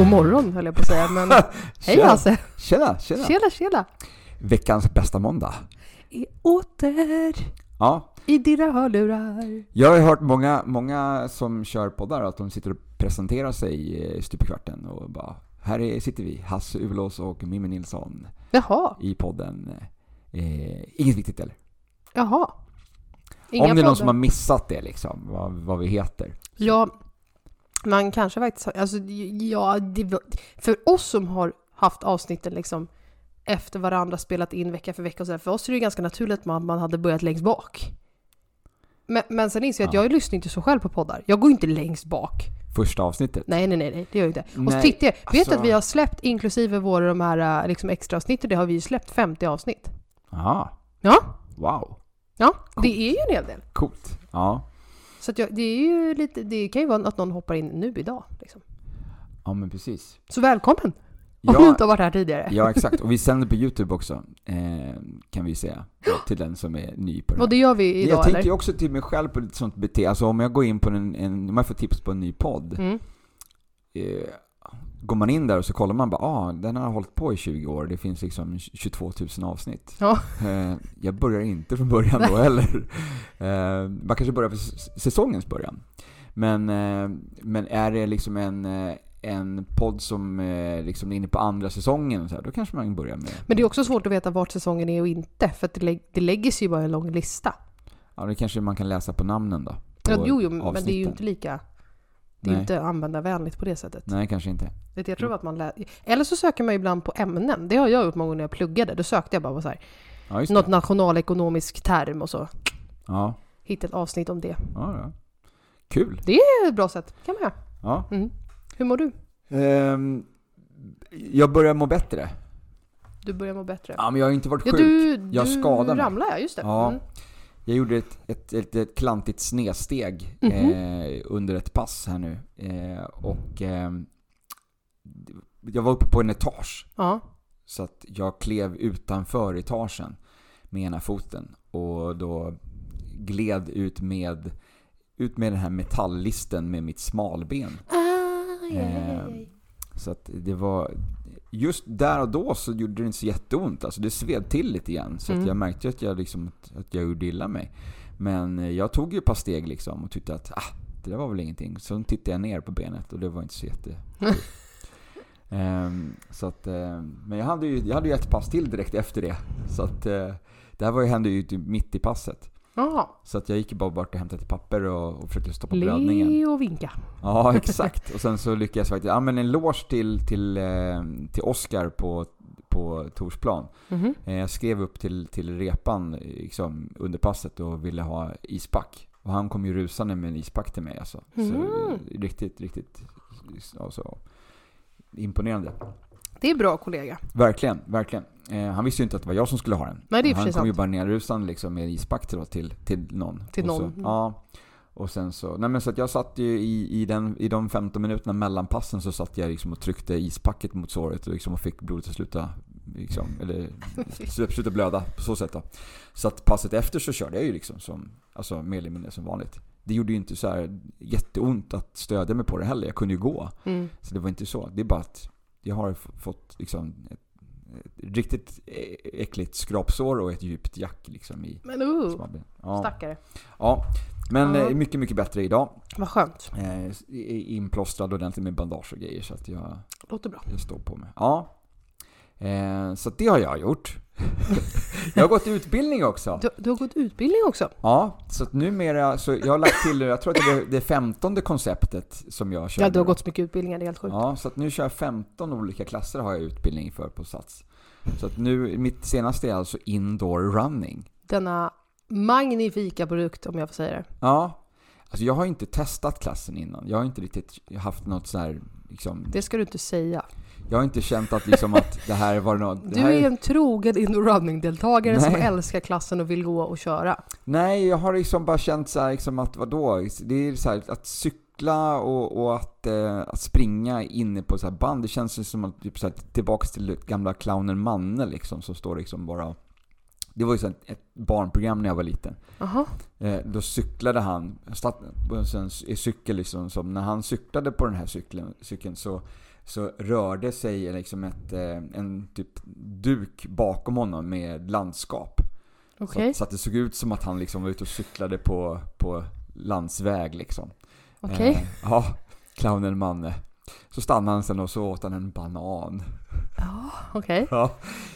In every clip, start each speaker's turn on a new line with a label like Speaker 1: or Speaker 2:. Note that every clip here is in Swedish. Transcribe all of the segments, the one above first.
Speaker 1: God morgon höll jag på att säga, men hej. Hasse!
Speaker 2: Tjena, tjena!
Speaker 1: Tjena tjena!
Speaker 2: Veckans bästa måndag.
Speaker 1: Är åter
Speaker 2: Ja,
Speaker 1: i dina hörlurar.
Speaker 2: jag har hört många, många som kör poddar att de sitter och presenterar sig i stup i kvarten och bara här är, sitter vi, Hasse Ulås och Mimmi Nilsson
Speaker 1: Jaha,
Speaker 2: i podden eh, Inget viktigt eller?
Speaker 1: jaha.
Speaker 2: Om det är någon som har missat det liksom, vad, vad vi heter.
Speaker 1: Ja, man kanske faktiskt har, alltså ja, det, för oss som har haft avsnitten liksom efter varandra, spelat in vecka för vecka och sådär, för oss är det ju ganska naturligt att man, man hade börjat längst bak. Men, men sen inser jag att
Speaker 2: Ja.
Speaker 1: jag lyssnar inte så själv på poddar. Jag går inte längst bak.
Speaker 2: Första avsnittet.
Speaker 1: Nej, nej, nej, nej det gör jag inte. Och så
Speaker 2: Nej,
Speaker 1: tittar jag, vet du
Speaker 2: alltså-
Speaker 1: att vi har släppt, inklusive våra de här äh, liksom extra avsnitten, det har vi ju släppt 50 avsnitt.
Speaker 2: Ja,
Speaker 1: Ja,
Speaker 2: wow.
Speaker 1: ja, det är ju en hel del.
Speaker 2: Coolt. Ja,
Speaker 1: Så jag, det är ju lite, det kan ju vara att någon hoppar in nu idag. Liksom.
Speaker 2: ja men precis.
Speaker 1: Så välkommen! Om du
Speaker 2: Ja,
Speaker 1: inte har varit här tidigare.
Speaker 2: ja, exakt. Och vi sänder på YouTube också, eh, kan vi säga. Till den som är ny på det här.
Speaker 1: Och det gör vi
Speaker 2: jag
Speaker 1: idag
Speaker 2: tänker ju
Speaker 1: eller?
Speaker 2: också till mig själv på lite sånt beteende. Alltså om jag går in på en, en om jag får tips på en ny podd.
Speaker 1: Mm.
Speaker 2: Eh, går man in där och så kollar man bara, ah, den har hållit på i 20 år. Det finns liksom 22 000 avsnitt.
Speaker 1: Ja.
Speaker 2: Eh, jag börjar inte från början då heller. Eh, man kanske börjar s- säsongens början. Men, eh, men är det liksom en, en podd som eh, liksom är inne på andra säsongen, så här, då kanske man börjar med...
Speaker 1: Men det är också svårt att veta vart säsongen är och inte, för att det, lä- det lägger sig ju bara en lång lista.
Speaker 2: Ja, det kanske man kan läsa på namnen då. på
Speaker 1: Ja, jo, jo, men det är ju inte lika... Det är
Speaker 2: Nej.
Speaker 1: inte användarvänligt på det sättet.
Speaker 2: Nej, kanske inte.
Speaker 1: Det jag tror att man lä- Eller så söker man ibland på ämnen. Det har jag gjort många gånger när jag pluggade. Då sökte jag bara på så här,
Speaker 2: Ja,
Speaker 1: något nationalekonomisk term och så
Speaker 2: Ja,
Speaker 1: hittade ett avsnitt om det.
Speaker 2: ja, ja. Kul.
Speaker 1: Det är ett bra sätt. kan man göra.
Speaker 2: Ja.
Speaker 1: Mm. Hur mår du?
Speaker 2: Ehm, jag börjar må bättre.
Speaker 1: Du börjar må bättre.
Speaker 2: Ja, men jag har inte varit
Speaker 1: Ja,
Speaker 2: sjuk.
Speaker 1: du,
Speaker 2: Jag
Speaker 1: du
Speaker 2: skadade mig.
Speaker 1: ramlade, ja. Just det.
Speaker 2: Ja.
Speaker 1: Mm.
Speaker 2: Jag gjorde ett, ett, ett, ett klantigt snedsteg
Speaker 1: Mhm.
Speaker 2: eh, under ett pass här nu. Eh, och ehm, jag var uppe på en etage.
Speaker 1: Ja.
Speaker 2: Så att jag klev utanför etagen med ena foten. Och då gled ut med, ut med den här metalllisten med mitt smalben.
Speaker 1: Aj, aj,
Speaker 2: Eh,
Speaker 1: aj.
Speaker 2: Så att det var... Just där och då så gjorde det inte så jätteont. Alltså det sved till lite grann. Så
Speaker 1: Mm.
Speaker 2: att jag märkte att jag, liksom, att jag gjorde illa mig. Men eh, jag tog ju ett par steg liksom och tyckte att ah, det där var väl ingenting. Så tittade jag ner på benet och det var inte så jätte... Ehm, så att, eh, men jag hade, ju, jag hade ju ett pass till direkt efter det. Så att eh, det här var ju, hände ju typ mitt i passet.
Speaker 1: Jaha.
Speaker 2: Så att jag gick bara bort och hämtade ett papper och, och försökte stoppa blödningen.
Speaker 1: Le och vinka.
Speaker 2: Ja, exakt. Och sen så lyckades jag faktiskt, ja men en eloge till, till, eh, till Oscar på, på Torsplan.
Speaker 1: Mhm.
Speaker 2: Eh, Jag skrev upp till, till repan liksom, under passet och ville ha ispack. Och han kom ju rusande med en ispack till mig alltså. Så
Speaker 1: Mhm.
Speaker 2: eh, riktigt, riktigt alltså, imponerande.
Speaker 1: Det är bra kollega.
Speaker 2: Verkligen, verkligen. Eh, han visste ju inte att det var jag som skulle ha den.
Speaker 1: Nej,
Speaker 2: han kom ju
Speaker 1: sant.
Speaker 2: bara nerrusande liksom med ispack till, till, till någon.
Speaker 1: Till
Speaker 2: Och så,
Speaker 1: någon. Mm.
Speaker 2: Ja. Och sen så, nej men så att jag satt ju i, i, den, i de 15 minuterna mellan passen så satt jag liksom och tryckte ispacket mot såret och, liksom och fick blodet att sluta, liksom, eller sluta, blöda på så sätt då. Så att passet efter så körde jag ju liksom som, alltså mer eller mindre som vanligt. Det gjorde ju inte så här jätteont att stödja mig på det heller, jag kunde ju gå.
Speaker 1: Mm.
Speaker 2: Så det var inte så. Det är bara att jag har fått liksom ett riktigt ä- äckligt skrapsår och ett djupt jack liksom i
Speaker 1: Men uh,
Speaker 2: smalben. Ja.
Speaker 1: stackare.
Speaker 2: ja. Men eh, mycket, mycket bättre idag.
Speaker 1: Vad skönt.
Speaker 2: Eh, inplåstrad ordentligt med bandage och grejer så att jag,
Speaker 1: Låter bra.
Speaker 2: jag står på mig. Ja. Eh, så det har jag gjort. jag har gått utbildning också.
Speaker 1: Du, du har gått utbildning också?
Speaker 2: Ja, så att numera, så jag har lagt till, jag tror att det är det femtonde konceptet som jag kör.
Speaker 1: Ja, du har gått så mycket utbildningar, det är helt sjukt.
Speaker 2: Ja, så att nu kör jag 15 olika klasser har jag utbildning för på Sats. Så att nu, mitt senaste är alltså indoor running.
Speaker 1: Denna magnifika produkt om jag får säga det.
Speaker 2: Ja. Alltså jag har inte testat klassen innan. Jag har inte riktigt haft något så här, liksom,
Speaker 1: Det ska du inte säga.
Speaker 2: Jag har inte känt att, liksom, att det här var något...
Speaker 1: Du är en trogen indoor running-deltagare som älskar klassen och vill gå och köra.
Speaker 2: Nej, jag har liksom bara känt så här, liksom att vadå? Det är så här, att cykla och, och att, eh, att springa inne på så band, det känns som att typ så här, tillbaks till gamla clownen Manne liksom, som står liksom bara... Det var ju ett barnprogram när jag var liten.
Speaker 1: Jaha.
Speaker 2: Eh, då cyklade han, stat- på en cykel liksom, som när han cyklade på den här cykeln, cykeln så, så rörde sig liksom ett, eh, en typ duk bakom honom med landskap.
Speaker 1: Okej.
Speaker 2: Så, så att det såg ut som att han liksom var ute och cyklade på, på landsväg liksom.
Speaker 1: Okej.
Speaker 2: Eh, ja, clownen Manne. Så stannade han sen och så åt han en banan.
Speaker 1: Ja, okej.
Speaker 2: Ja.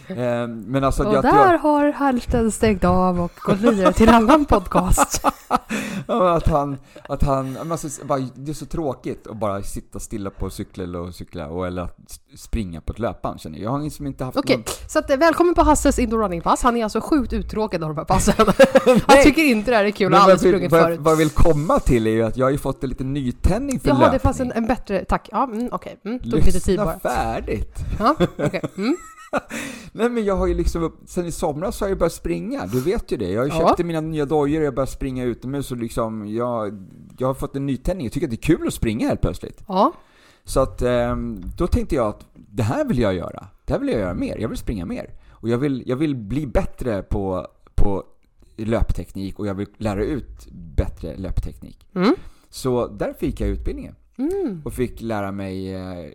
Speaker 2: Eh, men alltså
Speaker 1: Och
Speaker 2: jag,
Speaker 1: där
Speaker 2: jag,
Speaker 1: har Halten stängt av och gått vidare till en annan podcast.
Speaker 2: att han, att han, alltså, bara, det är så tråkigt att bara sitta stilla på cykel eller cykla och eller springa på ett löpband känner jag. Jag har liksom inte haft
Speaker 1: Okej,
Speaker 2: någon...
Speaker 1: så att, eh, välkommen på Hasses indoor running-pass. Han är alltså sjukt uttråkad av de här passen. Han tycker inte det här är kul och har aldrig sprungit
Speaker 2: vad,
Speaker 1: förut.
Speaker 2: vad jag vill komma till är ju att jag har ju fått en liten nytändning för
Speaker 1: Jaha,
Speaker 2: löpning.
Speaker 1: det fanns en, en bättre... Tack. Ja, mm, okej. Mm, tog
Speaker 2: Lyssna
Speaker 1: lite tid bara.
Speaker 2: färdigt!
Speaker 1: Ja, okej. Mm.
Speaker 2: Nej men jag har ju liksom, upp- sen i somras har jag börjat springa, du vet ju det. Jag
Speaker 1: Ja.
Speaker 2: köpte mina nya dojor och jag började springa utomhus och liksom, jag, jag har fått en nytändning. Jag tycker att det är kul att springa helt plötsligt.
Speaker 1: Ja,
Speaker 2: Så att, ehm, då tänkte jag att det här vill jag göra. Det här vill jag göra mer. Jag vill springa mer. Och jag vill, jag vill bli bättre på, på löpteknik och jag vill lära ut bättre löpteknik.
Speaker 1: Mm.
Speaker 2: Så därför gick jag utbildningen
Speaker 1: mm.
Speaker 2: och fick lära mig eh,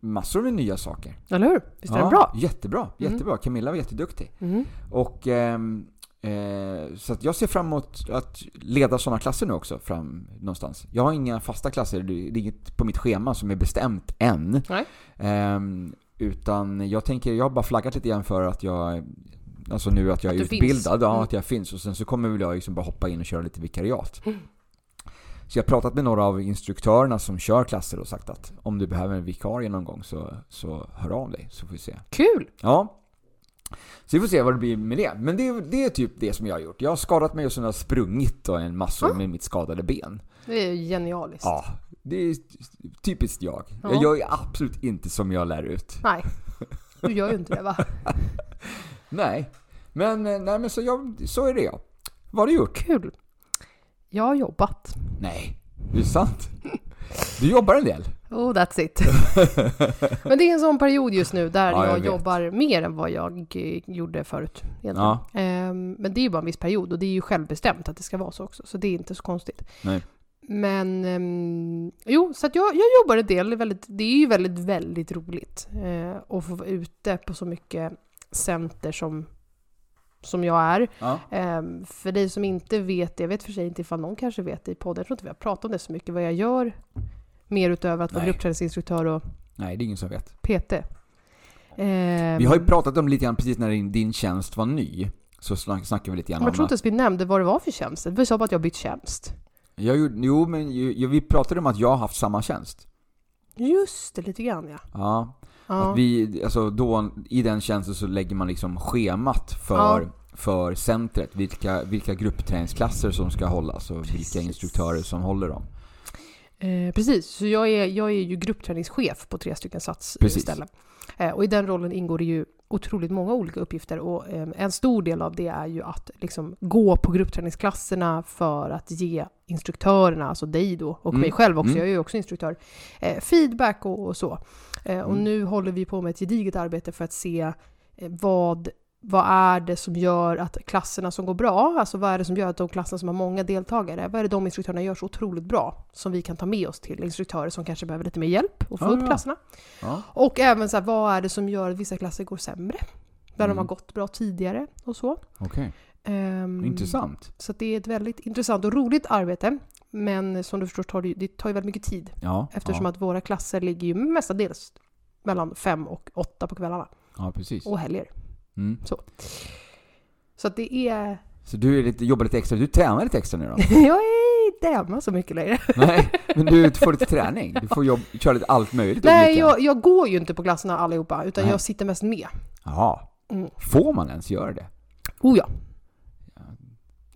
Speaker 2: massor med nya saker.
Speaker 1: eller hur? Visst är
Speaker 2: Ja,
Speaker 1: den bra?
Speaker 2: Jättebra,
Speaker 1: Mm.
Speaker 2: jättebra. Camilla var jätteduktig.
Speaker 1: Mm.
Speaker 2: Och, ehm, eh, så jag ser fram emot att leda sådana klasser nu också fram någonstans. Jag har inga fasta klasser, det är inget på mitt schema som är bestämt än.
Speaker 1: Nej.
Speaker 2: Ehm, utan jag tänker, jag har bara flaggat lite grann för att jag Alltså nu att jag
Speaker 1: Att
Speaker 2: är
Speaker 1: du finns.
Speaker 2: utbildad, ja,
Speaker 1: Mm.
Speaker 2: att jag finns. Och sen så kommer väl jag liksom bara hoppa in och köra lite vikariat.
Speaker 1: Mm.
Speaker 2: Så jag har pratat med några av instruktörerna som kör klasser och sagt att om du behöver en vikarie någon gång så, så hör av dig så får vi se.
Speaker 1: Kul!
Speaker 2: Ja. Så vi får se vad det blir med det. Men det, är- det är typ det som jag har gjort. Jag har skadat mig och sen har jag sprungit då en massor
Speaker 1: Ja.
Speaker 2: med mitt skadade ben.
Speaker 1: Det är genialiskt.
Speaker 2: Ja, det är typiskt jag.
Speaker 1: Ja.
Speaker 2: Jag gör ju absolut inte som jag lär ut.
Speaker 1: Nej, du gör ju inte det va?
Speaker 2: Nej. Men, eh, nej, men så, jag, så är det jag. Vad har du gjort?
Speaker 1: Kul! Jag har jobbat.
Speaker 2: Nej, det är sant. Du jobbar en del.
Speaker 1: Oh, that's it. Men det är en sån period just nu där
Speaker 2: Ja, jag
Speaker 1: jag, jobbar mer än vad jag eh, gjorde förut.
Speaker 2: Ja.
Speaker 1: Ehm, Men det är ju bara en viss period och det är ju självbestämt att det ska vara så också. Så det är inte så konstigt.
Speaker 2: Nej.
Speaker 1: Men ehm, jo, så att jag, jag jobbar en del. Det är, väldigt, det är ju väldigt, väldigt roligt. Eh, att få vara ute på så mycket center som, som jag är.
Speaker 2: Ja.
Speaker 1: Ehm, för dig som inte vet det, jag vet för sig inte ifall någon kanske vet det i podden, jag tror inte vi har pratat om det så mycket, vad jag gör mer utöver att vara gruppträningsinstruktör och
Speaker 2: Nej, det är ingen som vet.
Speaker 1: PT. Ehm,
Speaker 2: Vi har ju pratat om lite grann precis när din, din tjänst var ny. Så snack, snackade vi lite grann
Speaker 1: jag
Speaker 2: om
Speaker 1: tror inte
Speaker 2: att...
Speaker 1: ens vi nämnde vad det var för tjänst. Vi sa bara att jag bytt tjänst.
Speaker 2: Jag gjorde, jo, men ju, vi pratade om att jag har haft samma tjänst.
Speaker 1: Just det, lite grann ja.
Speaker 2: Ja.
Speaker 1: Ja.
Speaker 2: Att vi, alltså då, i den tjänsten så lägger man liksom schemat för,
Speaker 1: Ja.
Speaker 2: för centret. Vilka, vilka gruppträningsklasser som ska hållas och
Speaker 1: Precis.
Speaker 2: vilka instruktörer som håller dem.
Speaker 1: Eh, precis, så jag är, jag är ju gruppträningschef på tre stycken satsställen. Eh, och i den rollen ingår det ju otroligt många olika uppgifter och eh, en stor del av det är ju att liksom gå på gruppträningsklasserna för att ge instruktörerna, alltså dig då och
Speaker 2: Mm.
Speaker 1: mig själv också,
Speaker 2: Mm.
Speaker 1: jag är ju också instruktör, eh, feedback och, och så. Eh, och
Speaker 2: Mm.
Speaker 1: nu håller vi på med ett gediget arbete för att se eh, vad vad är det som gör att klasserna som går bra, alltså vad är det som gör att de klasserna som har många deltagare, vad är det de instruktörerna gör så otroligt bra som vi kan ta med oss till instruktörer som kanske behöver lite mer hjälp och få
Speaker 2: Ah,
Speaker 1: upp
Speaker 2: ja.
Speaker 1: klasserna?
Speaker 2: Ja.
Speaker 1: Och även så här, vad är det som gör att vissa klasser går sämre? Där de
Speaker 2: Mm.
Speaker 1: har gått bra tidigare och så.
Speaker 2: Okej,
Speaker 1: Ehm,
Speaker 2: intressant.
Speaker 1: Så det är ett väldigt intressant och roligt arbete. Men som du förstår tar det, det tar ju väldigt mycket tid.
Speaker 2: Ja,
Speaker 1: Eftersom
Speaker 2: ja.
Speaker 1: att våra klasser ligger ju mestadels mellan fem och åtta på kvällarna.
Speaker 2: ja, precis.
Speaker 1: Och helger.
Speaker 2: Mm.
Speaker 1: Så att det är...
Speaker 2: Så du är lite, jobbar lite extra, du tränar lite extra nu då?
Speaker 1: jag är inte hemma så mycket längre.
Speaker 2: Nej, men du får lite träning. Du får jobb, köra lite allt möjligt
Speaker 1: Nej, jag, jag går ju inte på klasserna allihopa, utan
Speaker 2: Nej.
Speaker 1: jag sitter mest med.
Speaker 2: Jaha.
Speaker 1: Mm.
Speaker 2: Får man ens göra det?
Speaker 1: Oh ja.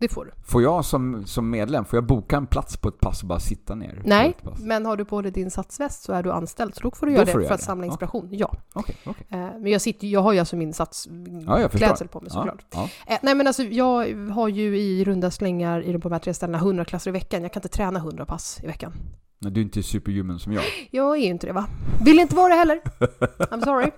Speaker 1: Det får du.
Speaker 2: Får jag som, som medlem, får jag boka en plats på ett pass och bara sitta ner?
Speaker 1: Nej, men har du på dig din satsväst så är du anställd, så då får du
Speaker 2: Då
Speaker 1: göra
Speaker 2: får
Speaker 1: det
Speaker 2: du
Speaker 1: för
Speaker 2: göra
Speaker 1: att
Speaker 2: det.
Speaker 1: samla
Speaker 2: Ja.
Speaker 1: inspiration. Ja.
Speaker 2: Okej, okej.
Speaker 1: Eh, Men jag, sitter, jag har ju alltså min
Speaker 2: Ja,
Speaker 1: satsklädsel
Speaker 2: förstår.
Speaker 1: på mig
Speaker 2: Ja,
Speaker 1: såklart.
Speaker 2: ja.
Speaker 1: Eh, nej men alltså jag har ju i runda slängar i de på de här tre ställena 100 klasser i veckan. Jag kan inte träna 100 pass i veckan.
Speaker 2: Nej, Du är inte superhuman som jag.
Speaker 1: Jag är ju inte det va? Vill inte vara det heller. I'm sorry.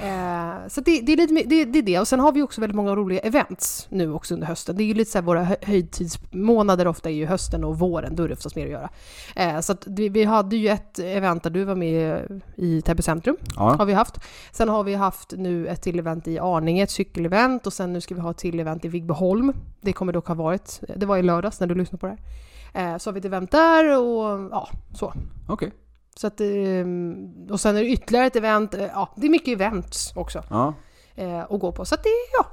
Speaker 1: Eh, så det, det, är lite, det, det är det. Och sen har vi också väldigt många roliga events nu också under hösten. Det är ju lite så här våra hö- höjdtidsmånader ofta är ju hösten och våren. Då är det oftast mer att göra. Eh, så att vi, vi hade ju ett event där du var med i Täby centrum.
Speaker 2: Ja.
Speaker 1: Har vi haft. Sen har vi haft nu ett till event i Arninge, ett cykelevent. Och sen nu ska vi ha ett till event i Vigbyholm. Det kommer dock ha varit, det var i lördags när du lyssnade på det här. Eh, så har vi ett event där och ja, så.
Speaker 2: Okej.
Speaker 1: Så att, ehm, och sen är det ytterligare ett event. eh, Ja, det är mycket events också
Speaker 2: Ja.
Speaker 1: eh, att gå på. Så att det är, ja,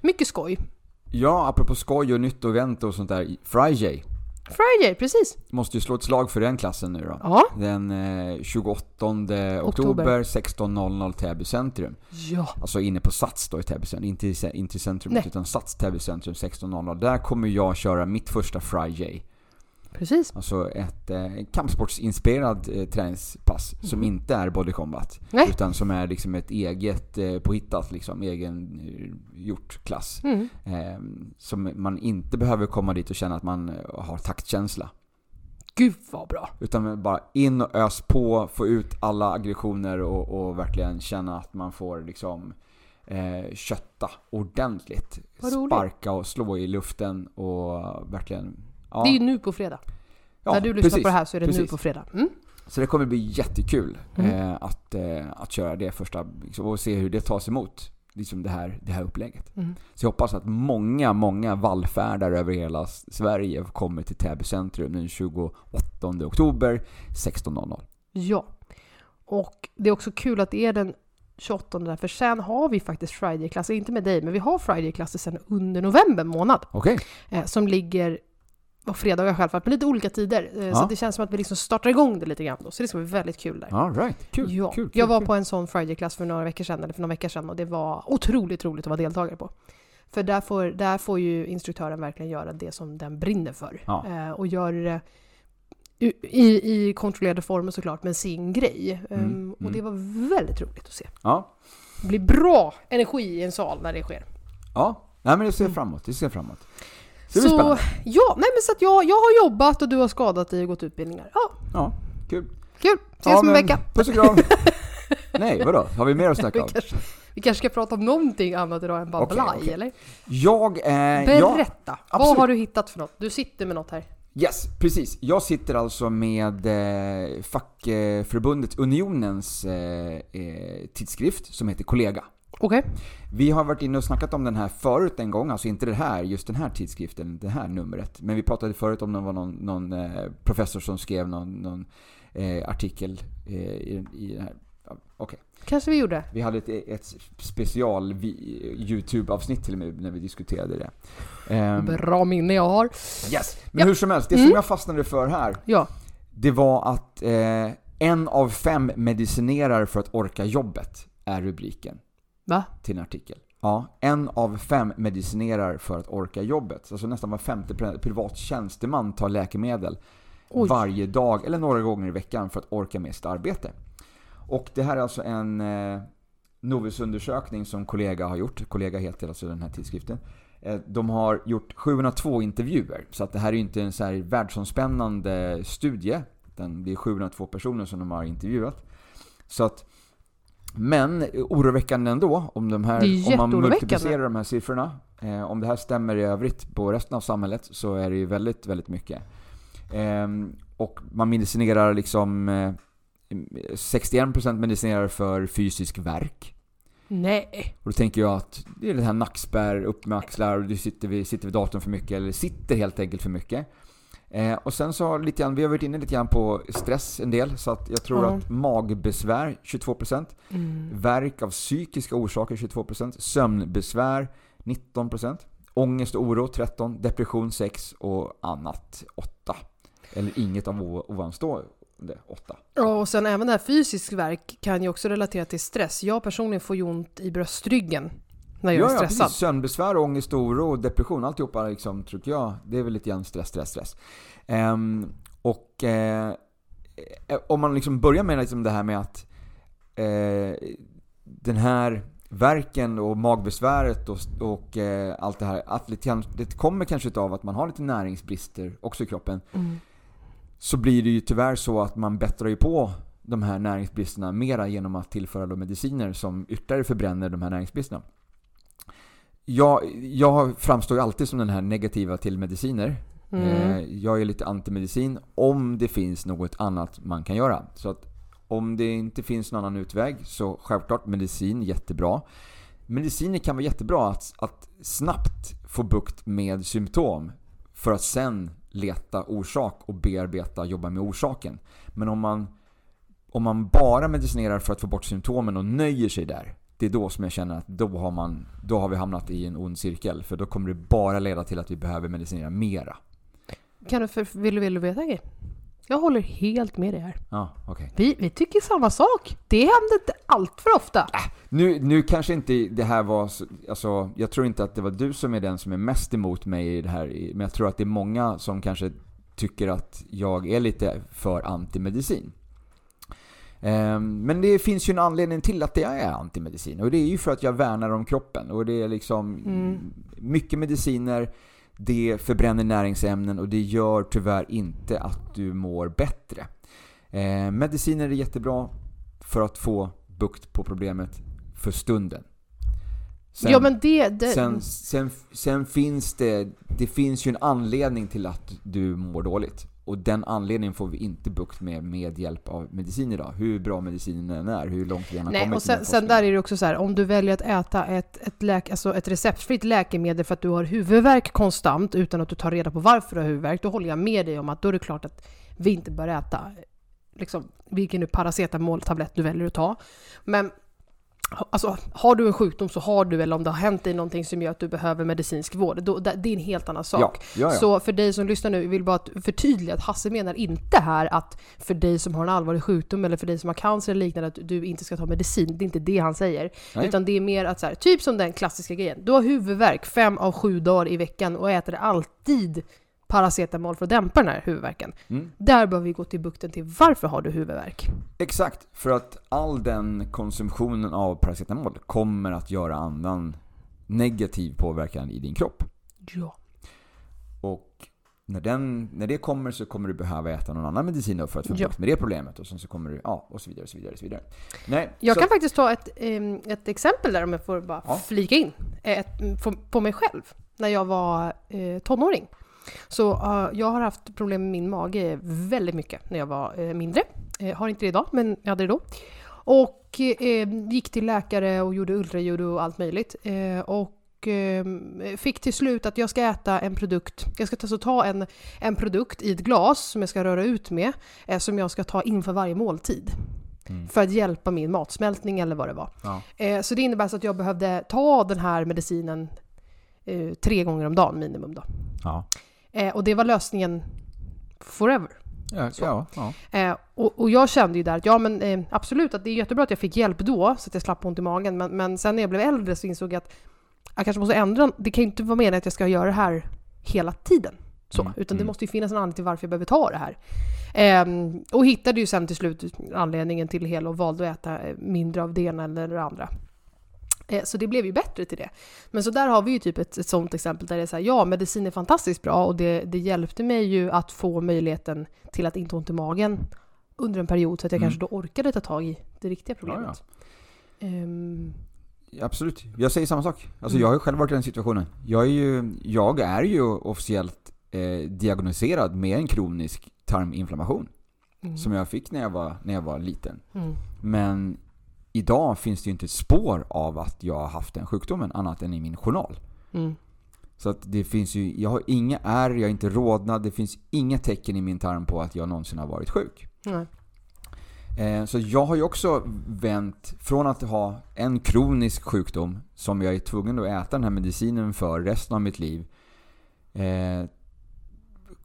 Speaker 1: mycket skoj.
Speaker 2: ja, apropå skoj och nytt och event och sånt där. Friday.
Speaker 1: Friday, precis.
Speaker 2: Måste ju slå ett slag för den klassen nu då.
Speaker 1: Ja.
Speaker 2: Den eh, 28 oktober 16.00 Täby centrum.
Speaker 1: Ja.
Speaker 2: Alltså inne på Sats då i Täby centrum. Inte i, inte i centrumet
Speaker 1: Nej.
Speaker 2: utan Sats Täby centrum 16.00. Där kommer jag köra mitt första Friday.
Speaker 1: Precis.
Speaker 2: Alltså ett eh, kampsportsinspirerad eh, träningspass som inte är body combat.
Speaker 1: Nej.
Speaker 2: Utan som är liksom ett eget eh, påhittat, liksom, egen eh, gjort klass.
Speaker 1: Mm.
Speaker 2: Eh, som man inte behöver komma dit och känna att man eh, har taktkänsla.
Speaker 1: Gud vad bra.
Speaker 2: Utan bara in och ös på, få ut alla aggressioner och, och verkligen känna att man får liksom eh, kötta ordentligt. Sparka och slå i luften och verkligen... Ja,
Speaker 1: Det är ju nu på fredag.
Speaker 2: ja,
Speaker 1: När du lyssnar
Speaker 2: precis.
Speaker 1: på det här så är det nu
Speaker 2: precis.
Speaker 1: på fredag. Mm.
Speaker 2: Så det kommer bli jättekul
Speaker 1: Mm.
Speaker 2: eh, att, eh, att köra det första liksom, och se hur det tas emot. Liksom det här, det här upplägget.
Speaker 1: Mm.
Speaker 2: Så jag hoppas att många, många vallfärdar över hela Sverige kommer till Täby centrum den 28 oktober 16.00.
Speaker 1: Ja. Och det är också kul att det är den 28 där, för sen har vi faktiskt Friday-klasser, inte med dig, men vi har Friday-klasser sen under november månad.
Speaker 2: Okej?
Speaker 1: Eh, som ligger på fredagar självfallet, på lite olika tider. Eh,
Speaker 2: Ja.
Speaker 1: Så det känns som att vi liksom startar igång det lite grann då. Så det ska bli väldigt kul där.
Speaker 2: All right. Kul,
Speaker 1: ja.
Speaker 2: kul, kul.
Speaker 1: jag var
Speaker 2: kul.
Speaker 1: på en sån Friday-klass för några veckor sedan, eller för några veckor sedan, och det var otroligt roligt att vara deltagare på. För där får, där får ju instruktören verkligen göra det som den brinner för.
Speaker 2: Ja.
Speaker 1: Eh, och gör det i, i, i kontrollerade former såklart, men sin grej.
Speaker 2: Mm,
Speaker 1: Ehm, och
Speaker 2: mm.
Speaker 1: det var väldigt roligt att se.
Speaker 2: Ja.
Speaker 1: Det blir bra energi i en sal när det sker.
Speaker 2: Ja. Nej men det ser jag fram emot. Det ser jag fram emot. Så det blir
Speaker 1: Så,
Speaker 2: spännande.
Speaker 1: ja, nej men så att jag, jag har jobbat och du har skadat dig och gått utbildningar. Ja,
Speaker 2: Ja, kul.
Speaker 1: kul! Ses
Speaker 2: ja,
Speaker 1: om en vecka.
Speaker 2: Puss och kram. Nej, vadå? Har vi mer att snacka om?
Speaker 1: vi kanske ska prata om någonting annat idag än bara blaj,
Speaker 2: okej.
Speaker 1: eller?
Speaker 2: Jag, eh,
Speaker 1: Berätta! vad
Speaker 2: absolut.
Speaker 1: har du hittat för något? Du sitter med något här.
Speaker 2: Yes, precis. Jag sitter alltså med eh, fackförbundet Unionens eh, eh, tidskrift som heter Kollega.
Speaker 1: Okej?
Speaker 2: Vi har varit inne och snackat om den här förut en gång, alltså inte det här, just den här tidskriften, det här numret. Men vi pratade förut om det var någon, någon eh, professor som skrev någon, någon eh, artikel eh, i, i den här. Okej.
Speaker 1: Kanske vi gjorde.
Speaker 2: Vi hade ett, ett special YouTube-avsnitt till och med när vi diskuterade det. Ehm,
Speaker 1: Bra minne jag har.
Speaker 2: yes! Men
Speaker 1: Ja.
Speaker 2: hur som helst, det
Speaker 1: Mm.
Speaker 2: som jag fastnade för här,
Speaker 1: Ja.
Speaker 2: det var att eh, en av fem medicinerar för att orka jobbet, är rubriken
Speaker 1: Va?
Speaker 2: till en artikel. Ja, en av fem medicinerar för att orka jobbet. Alltså nästan var femte pri- privat tjänsteman tar läkemedel
Speaker 1: Oj.
Speaker 2: varje dag eller några gånger i veckan för att orka med sitt arbete. Och det här är alltså en eh, Novusundersökning som kollega har gjort. Kollega heter alltså den här tidskriften. Eh, De har gjort 702 intervjuer. Så att det här är inte en så här världsomspännande studie. Utan det är 702 personer som de har intervjuat. Så att, men eh, oroväckande ändå om, de här, om man multiplicerar de här siffrorna. Eh, om det här stämmer i övrigt på resten av samhället så är det ju väldigt, väldigt mycket. Ehm, och man medicinerar liksom eh, 61% medicinerar för fysisk värk.
Speaker 1: Nej.
Speaker 2: Och då tänker jag att det är det här nackspärr, upp med axlar, och du sitter vid, sitter vid datorn för mycket, eller sitter helt enkelt för mycket. Eh, och sen så lite grann, vi har varit inne lite grann på stress en del, så att jag tror
Speaker 1: Ja.
Speaker 2: att magbesvär 22%,
Speaker 1: Mm.
Speaker 2: värk av psykiska orsaker 22%, sömnbesvär 19%, ångest och oro 13%, depression 6% och annat 8%. Eller inget av ovanstående 8%.
Speaker 1: Ja, och sen även det här fysisk verk kan ju också relatera till stress. Jag personligen får ju ont i bröstryggen när jag
Speaker 2: ja,
Speaker 1: är
Speaker 2: ja,
Speaker 1: stressad.
Speaker 2: precis. Sömnbesvär, ångest, oro, depression, alltihopa liksom, tycker jag, det är väl lite grann stress, stress, stress. Ehm, och eh, om man liksom börjar med liksom det här med att eh, den här verken och magbesväret och, och eh, allt det här, att lite, det kommer kanske av att man har lite näringsbrister också i kroppen.
Speaker 1: Mm.
Speaker 2: Så blir det ju tyvärr så att man bättrar ju på de här näringsbristerna mera genom att tillföra då mediciner som ytterligare förbränner de här näringsbristerna. Jag, jag framstår ju alltid som den här negativa till mediciner.
Speaker 1: Mm.
Speaker 2: Eh, jag är lite antimedicin om det finns något annat man kan göra. Så att om det inte finns någon annan utväg så självklart medicin jättebra. Mediciner kan vara jättebra att, att snabbt få bukt med symptom för att sen leta orsak och bearbeta, jobba med orsaken. Men om man, om man bara medicinerar för att få bort symptomen och nöjer sig där. Det är då som jag känner att då har, man, då har vi hamnat i en ond cirkel. För då kommer det bara leda till att vi behöver medicinera mera.
Speaker 1: Kan du, för, vill, du, vill du veta en grej? Jag håller helt med dig här.
Speaker 2: Ja, okej.
Speaker 1: Vi, vi tycker samma sak. Det händer inte allt för ofta.
Speaker 2: Nu, nu kanske inte det här var, så- alltså, jag tror inte att det var du som är den som är mest emot mig i det här. Men jag tror att det är många som kanske tycker att jag är lite för antimedicin. Ehm, Men det finns ju en anledning till att jag är antimedicin. Och det är ju för att jag värnar om kroppen. Och det är liksom
Speaker 1: Mm.
Speaker 2: mycket mediciner, det förbränner näringsämnen och det gör tyvärr inte att du mår bättre. Eh, mediciner är jättebra för att få bukt på problemet för stunden. Sen,
Speaker 1: ja men det... det
Speaker 2: sen, sen, sen finns det, det finns ju en anledning till att du mår dåligt. Och den anledningen får vi inte bukt med med hjälp av medicin idag. Hur bra medicinen än är, hur långt vi än har
Speaker 1: Nej,
Speaker 2: kommit
Speaker 1: och sen, sen där är det också så här, om du väljer att äta ett, ett, läk, alltså ett receptfritt läkemedel för att du har huvudvärk konstant utan att du tar reda på varför du har huvudvärk, då håller jag med dig om att då är det klart att vi inte bör äta liksom, vilken nu paracetamoltablett du väljer att ta. Men Alltså, har du en sjukdom så har du, eller om det har hänt dig någonting som gör att du behöver medicinsk vård, då, det är en helt annan sak.
Speaker 2: Ja, ja, ja.
Speaker 1: Så för dig som lyssnar nu, vill bara förtydliga att Hasse menar inte här att för dig som har en allvarlig sjukdom eller för dig som har cancer eller liknande att du inte ska ta medicin. Det är inte det han säger.
Speaker 2: Nej.
Speaker 1: Utan det är mer att så här, typ som den klassiska grejen. Du har huvudvärk fem av sju dagar i veckan och äter alltid paracetamol för att dämpa den här huvudvärken.
Speaker 2: Mm.
Speaker 1: Där bör vi gå till bukten till varför har du huvudvärk?
Speaker 2: Exakt, för att all den konsumtionen av paracetamol kommer att göra annan negativ påverkan i din kropp.
Speaker 1: Ja.
Speaker 2: Och när, den, när det kommer så kommer du behöva äta någon annan medicin då för att få
Speaker 1: Ja.
Speaker 2: bukt med det problemet. Och sen så kommer du, ja, och så vidare, och så vidare, och så vidare. Nej,
Speaker 1: Jag
Speaker 2: så,
Speaker 1: kan faktiskt ta ett, ett exempel där om jag får bara
Speaker 2: Ja.
Speaker 1: flika in. Ett, på, på mig själv. När jag var eh, tonåring. Så eh, jag har haft problem med min mage väldigt mycket när jag var eh, mindre. Eh, har inte det idag, men jag hade det då. Och eh, gick till läkare och gjorde ultraljud och allt möjligt. Och eh, fick till slut att jag ska äta en produkt. Jag ska alltså ta en, en produkt i ett glas som jag ska röra ut med. Som jag ska ta inför varje måltid.
Speaker 2: Mm.
Speaker 1: För att hjälpa min matsmältning eller vad det var.
Speaker 2: ja.
Speaker 1: Eh, så det innebär så att jag behövde ta den här medicinen eh, tre gånger om dagen minimum då.
Speaker 2: Ja.
Speaker 1: Eh, och det var lösningen forever.
Speaker 2: Ja, ja, ja.
Speaker 1: Eh, och, och jag kände ju där att ja men eh, absolut att det är jättebra att jag fick hjälp då så att jag slapp ont i magen. Men, men sen när jag blev äldre så insåg jag att jag kanske måste ändra. Det kan ju inte vara meningen att jag ska göra det här hela tiden. Så,
Speaker 2: Mm,
Speaker 1: utan det
Speaker 2: mm.
Speaker 1: måste ju finnas en anledning till varför jag behöver ta det här. Ehm, och hittade ju sen till slut anledningen till det hela och valde att äta eh, mindre av det ena eller det andra. Eh, Så det blev ju bättre till det. Men så där har vi ju typ ett, ett sånt exempel där det är så här, ja medicin är fantastiskt bra och det, det hjälpte mig ju att få möjligheten till att inte ont i magen under en period så att jag
Speaker 2: Mm.
Speaker 1: kanske då orkade ta tag i det riktiga
Speaker 2: Ja, ja.
Speaker 1: problemet. Ehm,
Speaker 2: Absolut. Jag säger samma sak. Alltså
Speaker 1: Mm.
Speaker 2: jag har ju själv varit i den situationen. Jag är ju, jag är ju officiellt eh, diagnostiserad med en kronisk tarminflammation.
Speaker 1: mm,
Speaker 2: Som jag fick när jag var, när jag var liten.
Speaker 1: mm,
Speaker 2: Men idag finns det ju inte ett spår av att jag har haft den sjukdomen annat än i min journal.
Speaker 1: mm,
Speaker 2: Så att det finns ju, jag har inga ärr, jag är inte rodnad, det finns inga tecken i min tarm på att jag någonsin har varit sjuk. Eh, Så jag har ju också vänt från att ha en kronisk sjukdom som jag är tvungen att äta den här medicinen för resten av mitt liv. Eh,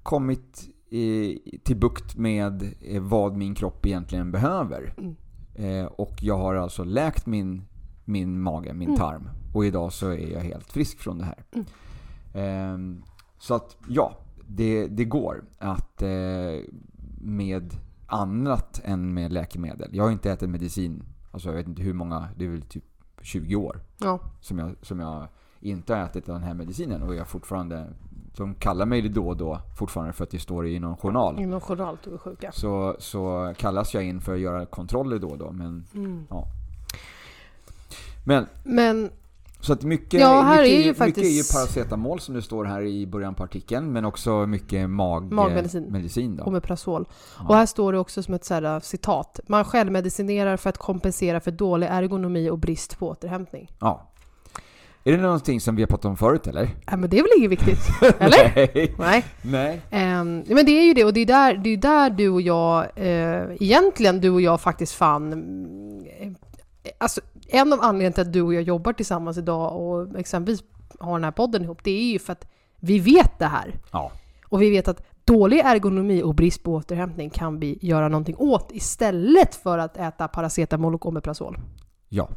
Speaker 2: kommit i, till bukt med eh, vad min kropp egentligen behöver.
Speaker 1: Mm.
Speaker 2: Eh, och jag har alltså läkt min, min mage, min
Speaker 1: Mm.
Speaker 2: tarm. Och idag så är jag helt frisk från det här.
Speaker 1: Mm.
Speaker 2: Ehm, så att ja, det, det går att eh, med annat än med läkemedel. Jag har inte ätit medicin, alltså jag vet inte hur många, det är väl typ 20 år
Speaker 1: Ja.
Speaker 2: som jag, som jag inte har ätit den här medicinen och jag fortfarande de kallar mig det då och då fortfarande för att det står i någon journal.
Speaker 1: Inom journal sjuka.
Speaker 2: Så, så kallas jag in för att göra kontroller då och då. Men,
Speaker 1: Mm.
Speaker 2: men
Speaker 1: Men
Speaker 2: så att mycket,
Speaker 1: Ja,
Speaker 2: mycket,
Speaker 1: är ju
Speaker 2: mycket
Speaker 1: faktiskt-
Speaker 2: är ju paracetamol som det står här i början på artikeln. Men också mycket mag,
Speaker 1: Magmedicin.
Speaker 2: medicin då.
Speaker 1: Omeprazol.
Speaker 2: Ja.
Speaker 1: Och här står det också som ett så äh, citat. Man självmedicinerar för att kompensera för dålig ergonomi och brist på återhämtning.
Speaker 2: Ja. Är det någonting som vi har pratat om förut eller?
Speaker 1: Ja, men det är väl inget viktigt? Eller?
Speaker 2: Nej.
Speaker 1: Nej.
Speaker 2: Nej.
Speaker 1: Ja, men det är ju det, och det är där, det är där du och jag, eh, egentligen du och jag faktiskt fann, eh, alltså en av anledningarna till att du och jag jobbar tillsammans idag och exempelvis har den här podden ihop, det är ju för att vi vet det här.
Speaker 2: Ja.
Speaker 1: Och vi vet att dålig ergonomi och brist på återhämtning kan vi göra någonting åt istället för att äta paracetamol och omeprazol.
Speaker 2: Ja.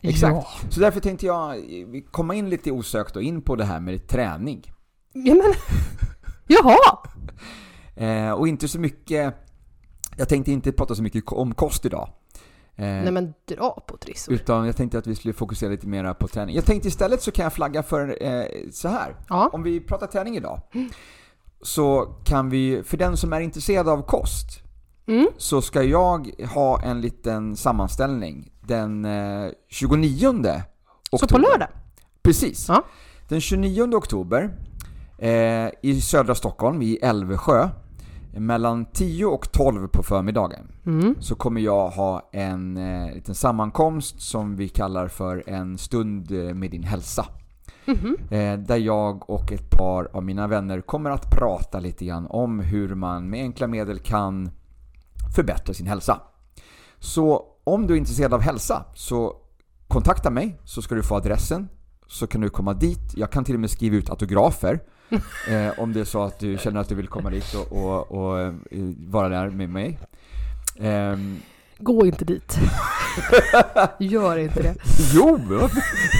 Speaker 2: Exakt.
Speaker 1: Ja.
Speaker 2: Så därför tänkte jag komma in lite osökt och in på det här med träning.
Speaker 1: ja men, jaha!
Speaker 2: Eh, och inte så mycket... Jag tänkte inte prata så mycket om kost idag. Eh,
Speaker 1: Nej men dra på trissor.
Speaker 2: Utan jag tänkte att vi skulle fokusera lite mer på träning. Jag tänkte istället så kan jag flagga för eh, så här.
Speaker 1: Ja.
Speaker 2: Om vi pratar träning idag. Så kan vi, för den som är intresserad av kost,
Speaker 1: Mm.
Speaker 2: så ska jag ha en liten sammanställning den eh, 29 oktober.
Speaker 1: Så på lördag?
Speaker 2: Precis.
Speaker 1: Ja.
Speaker 2: Den 29 oktober eh, i södra Stockholm, i Älvsjö, mellan 10 och 12 på förmiddagen
Speaker 1: Mm.
Speaker 2: så kommer jag ha en eh, liten sammankomst som vi kallar för en stund eh, med din hälsa.
Speaker 1: Mhm.
Speaker 2: Eh, där jag och ett par av mina vänner kommer att prata lite grann om hur man med enkla medel kan förbättra sin hälsa. Så om du är intresserad av hälsa så kontakta mig så ska du få adressen. Så kan du komma dit. Jag kan till och med skriva ut autografer. eh, om det är så att du känner att du vill komma dit och, och, och eh, vara där med mig. Ehm,
Speaker 1: Gå inte dit. Gör inte det.
Speaker 2: jo,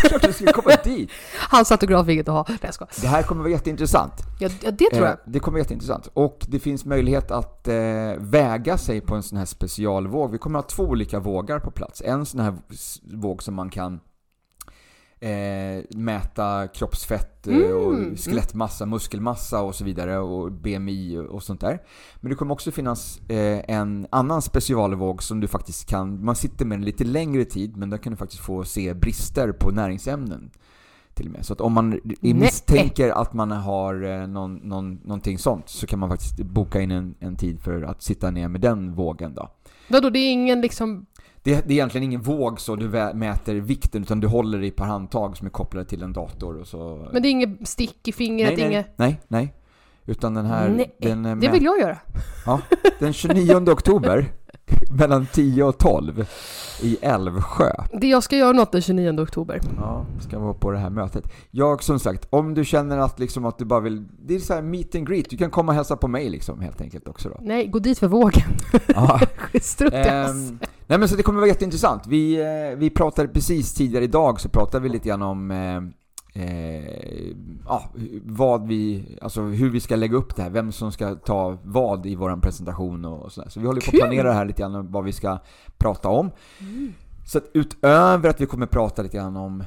Speaker 2: klart du ska komma dit.
Speaker 1: Hans autograf inget att ha. Nej, jag skojar.
Speaker 2: Det här kommer vara jätteintressant.
Speaker 1: Ja, ja, det tror jag.
Speaker 2: Eh, det kommer vara jätteintressant. Och det finns möjlighet att eh, väga sig på en sån här specialvåg. Vi kommer ha två olika vågar på plats. En sån här våg som man kan eh, mäta kroppsfett eh,
Speaker 1: Mm,
Speaker 2: och
Speaker 1: mm.
Speaker 2: skelettmassa, muskelmassa och så vidare och BMI och sånt där. Men det kommer också finnas eh, en annan specialvåg som du faktiskt kan, man sitter med den lite längre tid men där kan du faktiskt få se brister på näringsämnen. Så att om man
Speaker 1: Nej.
Speaker 2: misstänker att man har eh, någon, någon, någonting sånt så kan man faktiskt boka in en, en tid för att sitta ner med den vågen då.
Speaker 1: Vadå, det är ingen liksom...
Speaker 2: Det, det är egentligen ingen våg så du mäter vikten utan du håller i ett par handtag som är kopplade till en dator och så...
Speaker 1: Men det är inget stick i fingret,
Speaker 2: nej, nej,
Speaker 1: inget...
Speaker 2: nej, nej. Utan den här...
Speaker 1: Nej,
Speaker 2: den, är
Speaker 1: Det vill jag göra.
Speaker 2: Ja, den 29 oktober mellan 10 och 12 i Älvsjö.
Speaker 1: Det jag ska göra något den 29 oktober.
Speaker 2: Ja, ska vara på det här mötet. Jag som sagt, om du känner att, liksom att du bara vill... Det är så här meet and greet, du kan komma och hälsa på mig liksom helt enkelt också då.
Speaker 1: Nej, gå dit för vågen.
Speaker 2: Ja. Ehm, nej men så det kommer vara jätteintressant. Vi, eh, vi pratade precis tidigare idag så pratade vi lite grann om eh, ja, vad vi, alltså hur vi ska lägga upp det här, vem som ska ta vad i vår presentation och sådär. Så vi håller på att planera här lite grann vad vi ska prata om. Så att utöver att vi kommer prata lite grann om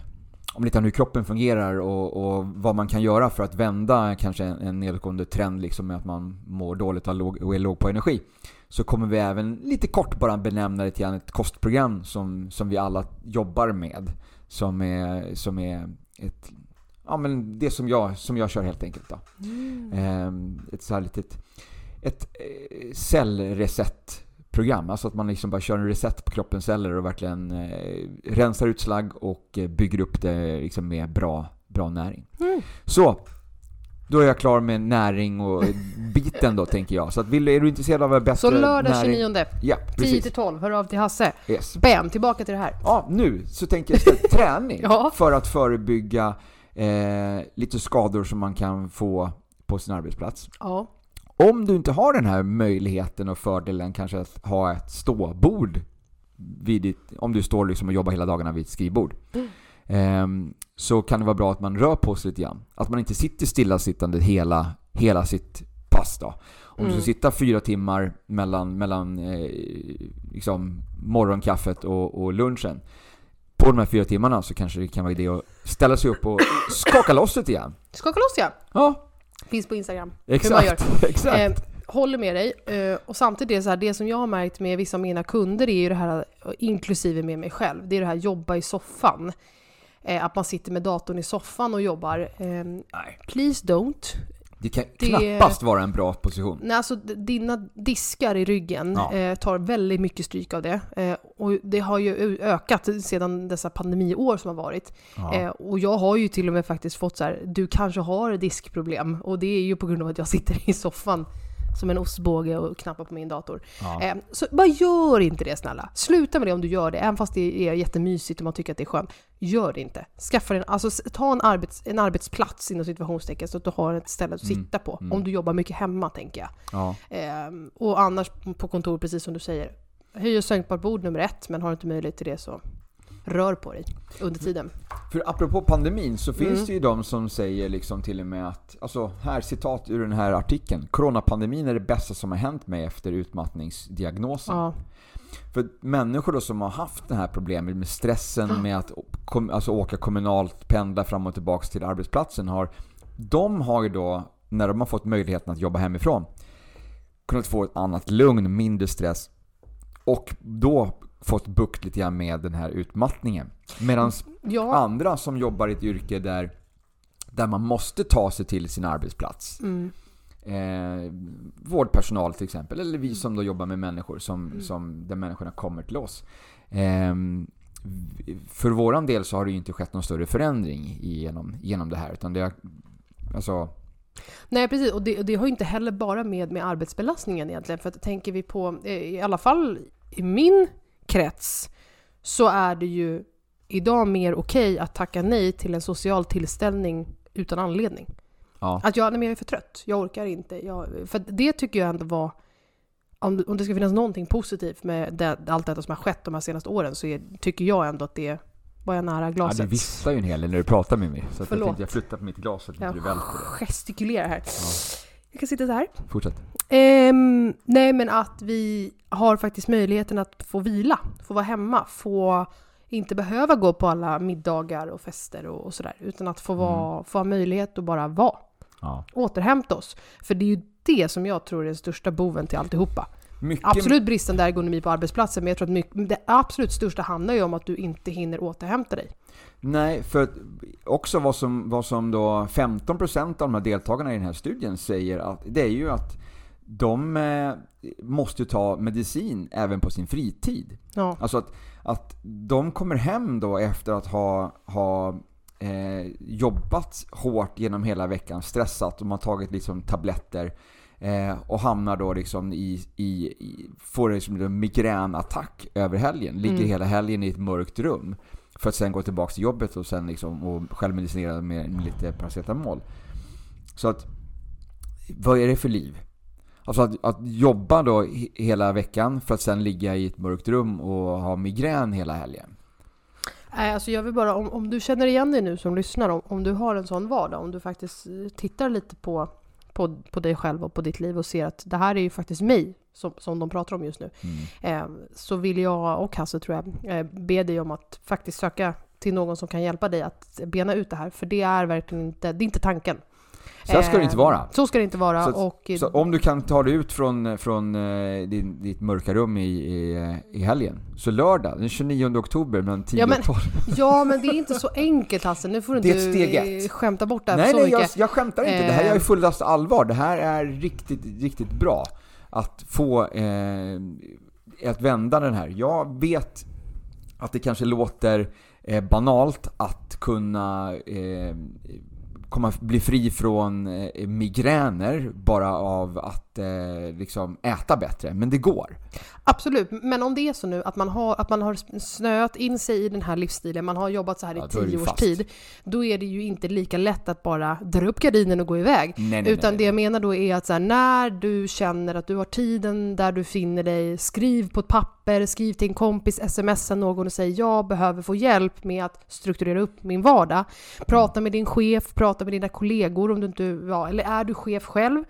Speaker 2: om lite grann hur kroppen fungerar och, och vad man kan göra för att vända kanske en, en nedåtgående trend liksom med att man mår dåligt och är låg, och är låg på energi. Så kommer vi även lite kort bara benämna lite grann ett kostprogram som, som vi alla jobbar med. Som är, som är ett, ja men det som jag, som jag kör helt enkelt då. Ehm, ett så här litet, ett eh, cellreset-program. Alltså att man liksom bara kör en reset på kroppens celler och verkligen eh, rensar ut slagg och eh, bygger upp det liksom med bra, bra näring.
Speaker 1: Mm.
Speaker 2: Så, då är jag klar med näring och biten då tänker jag. Så att vill, är du intresserad av bättre
Speaker 1: Så lördag
Speaker 2: näring?
Speaker 1: 29,
Speaker 2: Ja,
Speaker 1: 10
Speaker 2: precis.
Speaker 1: till 12, hör av till Hasse.
Speaker 2: Yes.
Speaker 1: Bam, tillbaka till det här.
Speaker 2: Ja, nu så tänker jag istället träning
Speaker 1: Ja.
Speaker 2: för att förebygga eh, lite skador som man kan få på sin arbetsplats.
Speaker 1: Ja.
Speaker 2: Om du inte har den här möjligheten och fördelen kanske att ha ett ståbord vid ditt, om du står liksom och jobbar hela dagarna vid ett skrivbord. ehm, så kan det vara bra att man rör på sig lite grann. Att man inte sitter stillasittande hela, hela sitt pass då. Om du
Speaker 1: Mm.
Speaker 2: ska sitta fyra timmar mellan, mellan eh, liksom morgonkaffet och, och lunchen. På de här fyra timmarna så kanske det kan vara idé att ställa sig upp och skaka loss lite grann.
Speaker 1: Skaka loss ja!
Speaker 2: Ja,
Speaker 1: Finns på Instagram.
Speaker 2: Exakt. exakt.
Speaker 1: Eh, håller med dig. Eh, och samtidigt är så här, det som jag har märkt med vissa av mina kunder är ju det här, inklusive med mig själv, det är det här jobba i soffan. Eh, att man sitter med datorn i soffan och jobbar. Eh,
Speaker 2: Nej,
Speaker 1: please don't.
Speaker 2: det kan
Speaker 1: det-
Speaker 2: knappast vara en bra position.
Speaker 1: Nej, alltså dina diskar i ryggen
Speaker 2: Ja.
Speaker 1: eh, tar väldigt mycket stryk av det. Eh, och det har ju ökat sedan dessa pandemiår som har varit.
Speaker 2: Ja.
Speaker 1: Eh, och jag har ju till och med faktiskt fått så här, du kanske har diskproblem. Och det är ju på grund av att jag sitter i soffan som en ostbåge och knappar på min dator.
Speaker 2: Ja.
Speaker 1: Eh, så bara gör inte det snälla. Sluta med det om du gör det, även fast det är jättemysigt och man tycker att det är skönt. Gör det inte. Skaffa en, alltså, ta en, arbets, en arbetsplats inom situationstecken så att du har ett ställe att
Speaker 2: Mm,
Speaker 1: sitta på.
Speaker 2: mm.
Speaker 1: Om du jobbar mycket hemma tänker jag.
Speaker 2: Ja.
Speaker 1: Ehm, och annars på kontor, precis som du säger, höj och sänkbart bord nummer ett, men har du inte möjlighet till det så rör på dig under tiden.
Speaker 2: För apropå pandemin så finns
Speaker 1: Mm.
Speaker 2: det ju de som säger liksom till och med att, alltså här citat ur den här artikeln. Coronapandemin är det bästa som har hänt mig efter utmattningsdiagnosen.
Speaker 1: Ja.
Speaker 2: För människor då som har haft det här problemet med stressen med att kom, alltså åka kommunalt, pendla fram och tillbaka till arbetsplatsen. Har, de har ju då, när de har fått möjligheten att jobba hemifrån, kunnat få ett annat lugn, mindre stress och då fått bukt lite grann med den här utmattningen. Medan
Speaker 1: ja.
Speaker 2: andra som jobbar i ett yrke där, där man måste ta sig till sin arbetsplats.
Speaker 1: Mm.
Speaker 2: Eh, vårdpersonal till exempel, eller vi som då jobbar med människor som, som där människorna kommer till oss. Eh, för våran del så har det ju inte skett någon större förändring genom, genom det här. Utan det har, alltså,
Speaker 1: Nej precis, och det, och det har ju inte heller bara med, med arbetsbelastningen egentligen. För att tänker vi på, eh, i alla fall i min krets, så är det ju idag mer okej att tacka nej till en social tillställning utan anledning.
Speaker 2: ja.
Speaker 1: Att jag, nej, men jag är för trött, jag orkar inte. Jag, för det tycker jag ändå var, om, om det ska finnas någonting positivt med det, allt detta som har skett de här senaste åren så är, tycker jag ändå att det var jag nära
Speaker 2: ja,
Speaker 1: glaset.
Speaker 2: du visslar ju en hel del när du pratar med mig. Så att jag
Speaker 1: Förlåt.
Speaker 2: tänkte jag flyttar på mitt glas så att inte
Speaker 1: jag
Speaker 2: du välter det.
Speaker 1: gestikulerar här. Jag kan sitta så här.
Speaker 2: Fortsätt.
Speaker 1: Ehm, nej, men att vi har faktiskt möjligheten att få vila, få vara hemma, få inte behöva gå på alla middagar och fester och, och sådär, utan att få, vara, få ha möjlighet att bara vara.
Speaker 2: Ja.
Speaker 1: Återhämta oss. För det är ju det som jag tror är den största boven till alltihopa.
Speaker 2: Mycket,
Speaker 1: Absolut bristande ergonomi på arbetsplatsen, men jag tror att mycket, det absolut största handlar ju om att du inte hinner återhämta dig.
Speaker 2: Nej, för också vad som, vad som då 15% av de här deltagarna i den här studien säger att det är ju att de eh, måste ta medicin även på sin fritid.
Speaker 1: Ja.
Speaker 2: Alltså att, att de kommer hem då efter att ha, ha eh, jobbat hårt genom hela veckan, stressat, de har tagit liksom tabletter eh, och hamnar då liksom i, i, i får liksom en migränattack över helgen. Ligger
Speaker 1: Mm.
Speaker 2: hela helgen i ett mörkt rum. För att sen gå tillbaka till jobbet och sen liksom och självmedicinera med, med lite paracetamol. Så att, vad är det för liv? Alltså att, att jobba då he- hela veckan för att sen ligga i ett mörkt rum och ha migrän hela helgen.
Speaker 1: Nej, alltså jag vill bara, om, om du känner igen dig nu som lyssnar, om, om du har en sån vardag, om du faktiskt eh, tittar lite på, på, på dig själv och på ditt liv och ser att det här är ju faktiskt mig som, som de pratar om just nu.
Speaker 2: Mm.
Speaker 1: Eh, så vill jag och Hasse tror jag eh, be dig om att faktiskt söka till någon som kan hjälpa dig att bena ut det här. För det är verkligen inte, det är inte tanken.
Speaker 2: Så här ska det inte
Speaker 1: Eh,
Speaker 2: vara.
Speaker 1: Så ska det inte vara.
Speaker 2: Så-
Speaker 1: och,
Speaker 2: Så om du kan ta dig ut från, från eh, din, ditt mörka rum i, i, i helgen. Så lördag, den 29 oktober mellan 10
Speaker 1: Ja, men-
Speaker 2: och 12.
Speaker 1: Ja, men det är inte så enkelt Hasse. Nu får du inte eh, skämta bort det här
Speaker 2: Nej,
Speaker 1: så
Speaker 2: nej,
Speaker 1: mycket.
Speaker 2: jag, jag skämtar inte. Det här är i
Speaker 1: Eh.
Speaker 2: fullast allvar. Det här är riktigt, riktigt bra. Att få eh, att vända den här. Jag vet att det kanske låter eh, banalt att kunna eh, komma, bli fri från eh, migräner bara av att eh, liksom äta bättre, men det går.
Speaker 1: Absolut, men om det är så nu att man har, att man har snöat in sig i den här livsstilen, man har jobbat så här
Speaker 2: Ja,
Speaker 1: i tio års
Speaker 2: fast.
Speaker 1: tid, då är det ju inte lika lätt att bara dra upp gardinen och gå iväg.
Speaker 2: Nej, nej,
Speaker 1: Utan
Speaker 2: nej,
Speaker 1: det jag menar då är att här, när du känner att du har tiden där du finner dig, skriv på ett papper, skriv till en kompis, smsa någon och säg jag behöver få hjälp med att strukturera upp min vardag. Prata med din chef, prata med dina kollegor om du inte, ja, eller är du chef själv?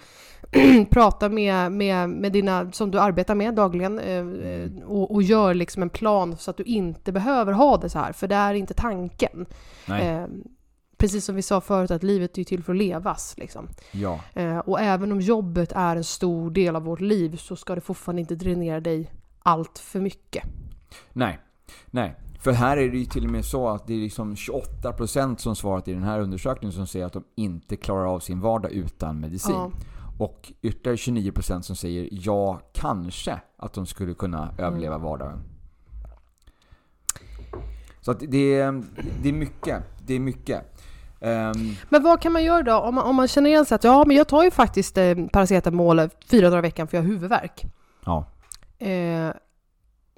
Speaker 1: prata med, med, med dina som du arbetar med dagligen eh, eh, och, och gör liksom en plan så att du inte behöver ha det så här, för det är inte tanken. Eh, precis som vi sa förut, att livet är till för att levas. Liksom.
Speaker 2: Ja,
Speaker 1: Eh, och även om jobbet är en stor del av vårt liv så ska det fortfarande inte dränera dig allt för mycket.
Speaker 2: nej, nej. För här är det ju till och med så att det är liksom 28% som svarat i den här undersökningen som säger att de inte klarar av sin vardag utan medicin.
Speaker 1: Ja.
Speaker 2: Och ytterligare 29% som säger ja, kanske att de skulle kunna
Speaker 1: Mm.
Speaker 2: överleva vardagen. Så att det är, det är mycket. Det är mycket. Ehm,
Speaker 1: Men vad kan man göra då om man, om man känner igen sig att ja, men jag tar ju faktiskt eh, paracetamol fyra dagar i veckan för jag har huvudvärk.
Speaker 2: ja.
Speaker 1: Eh,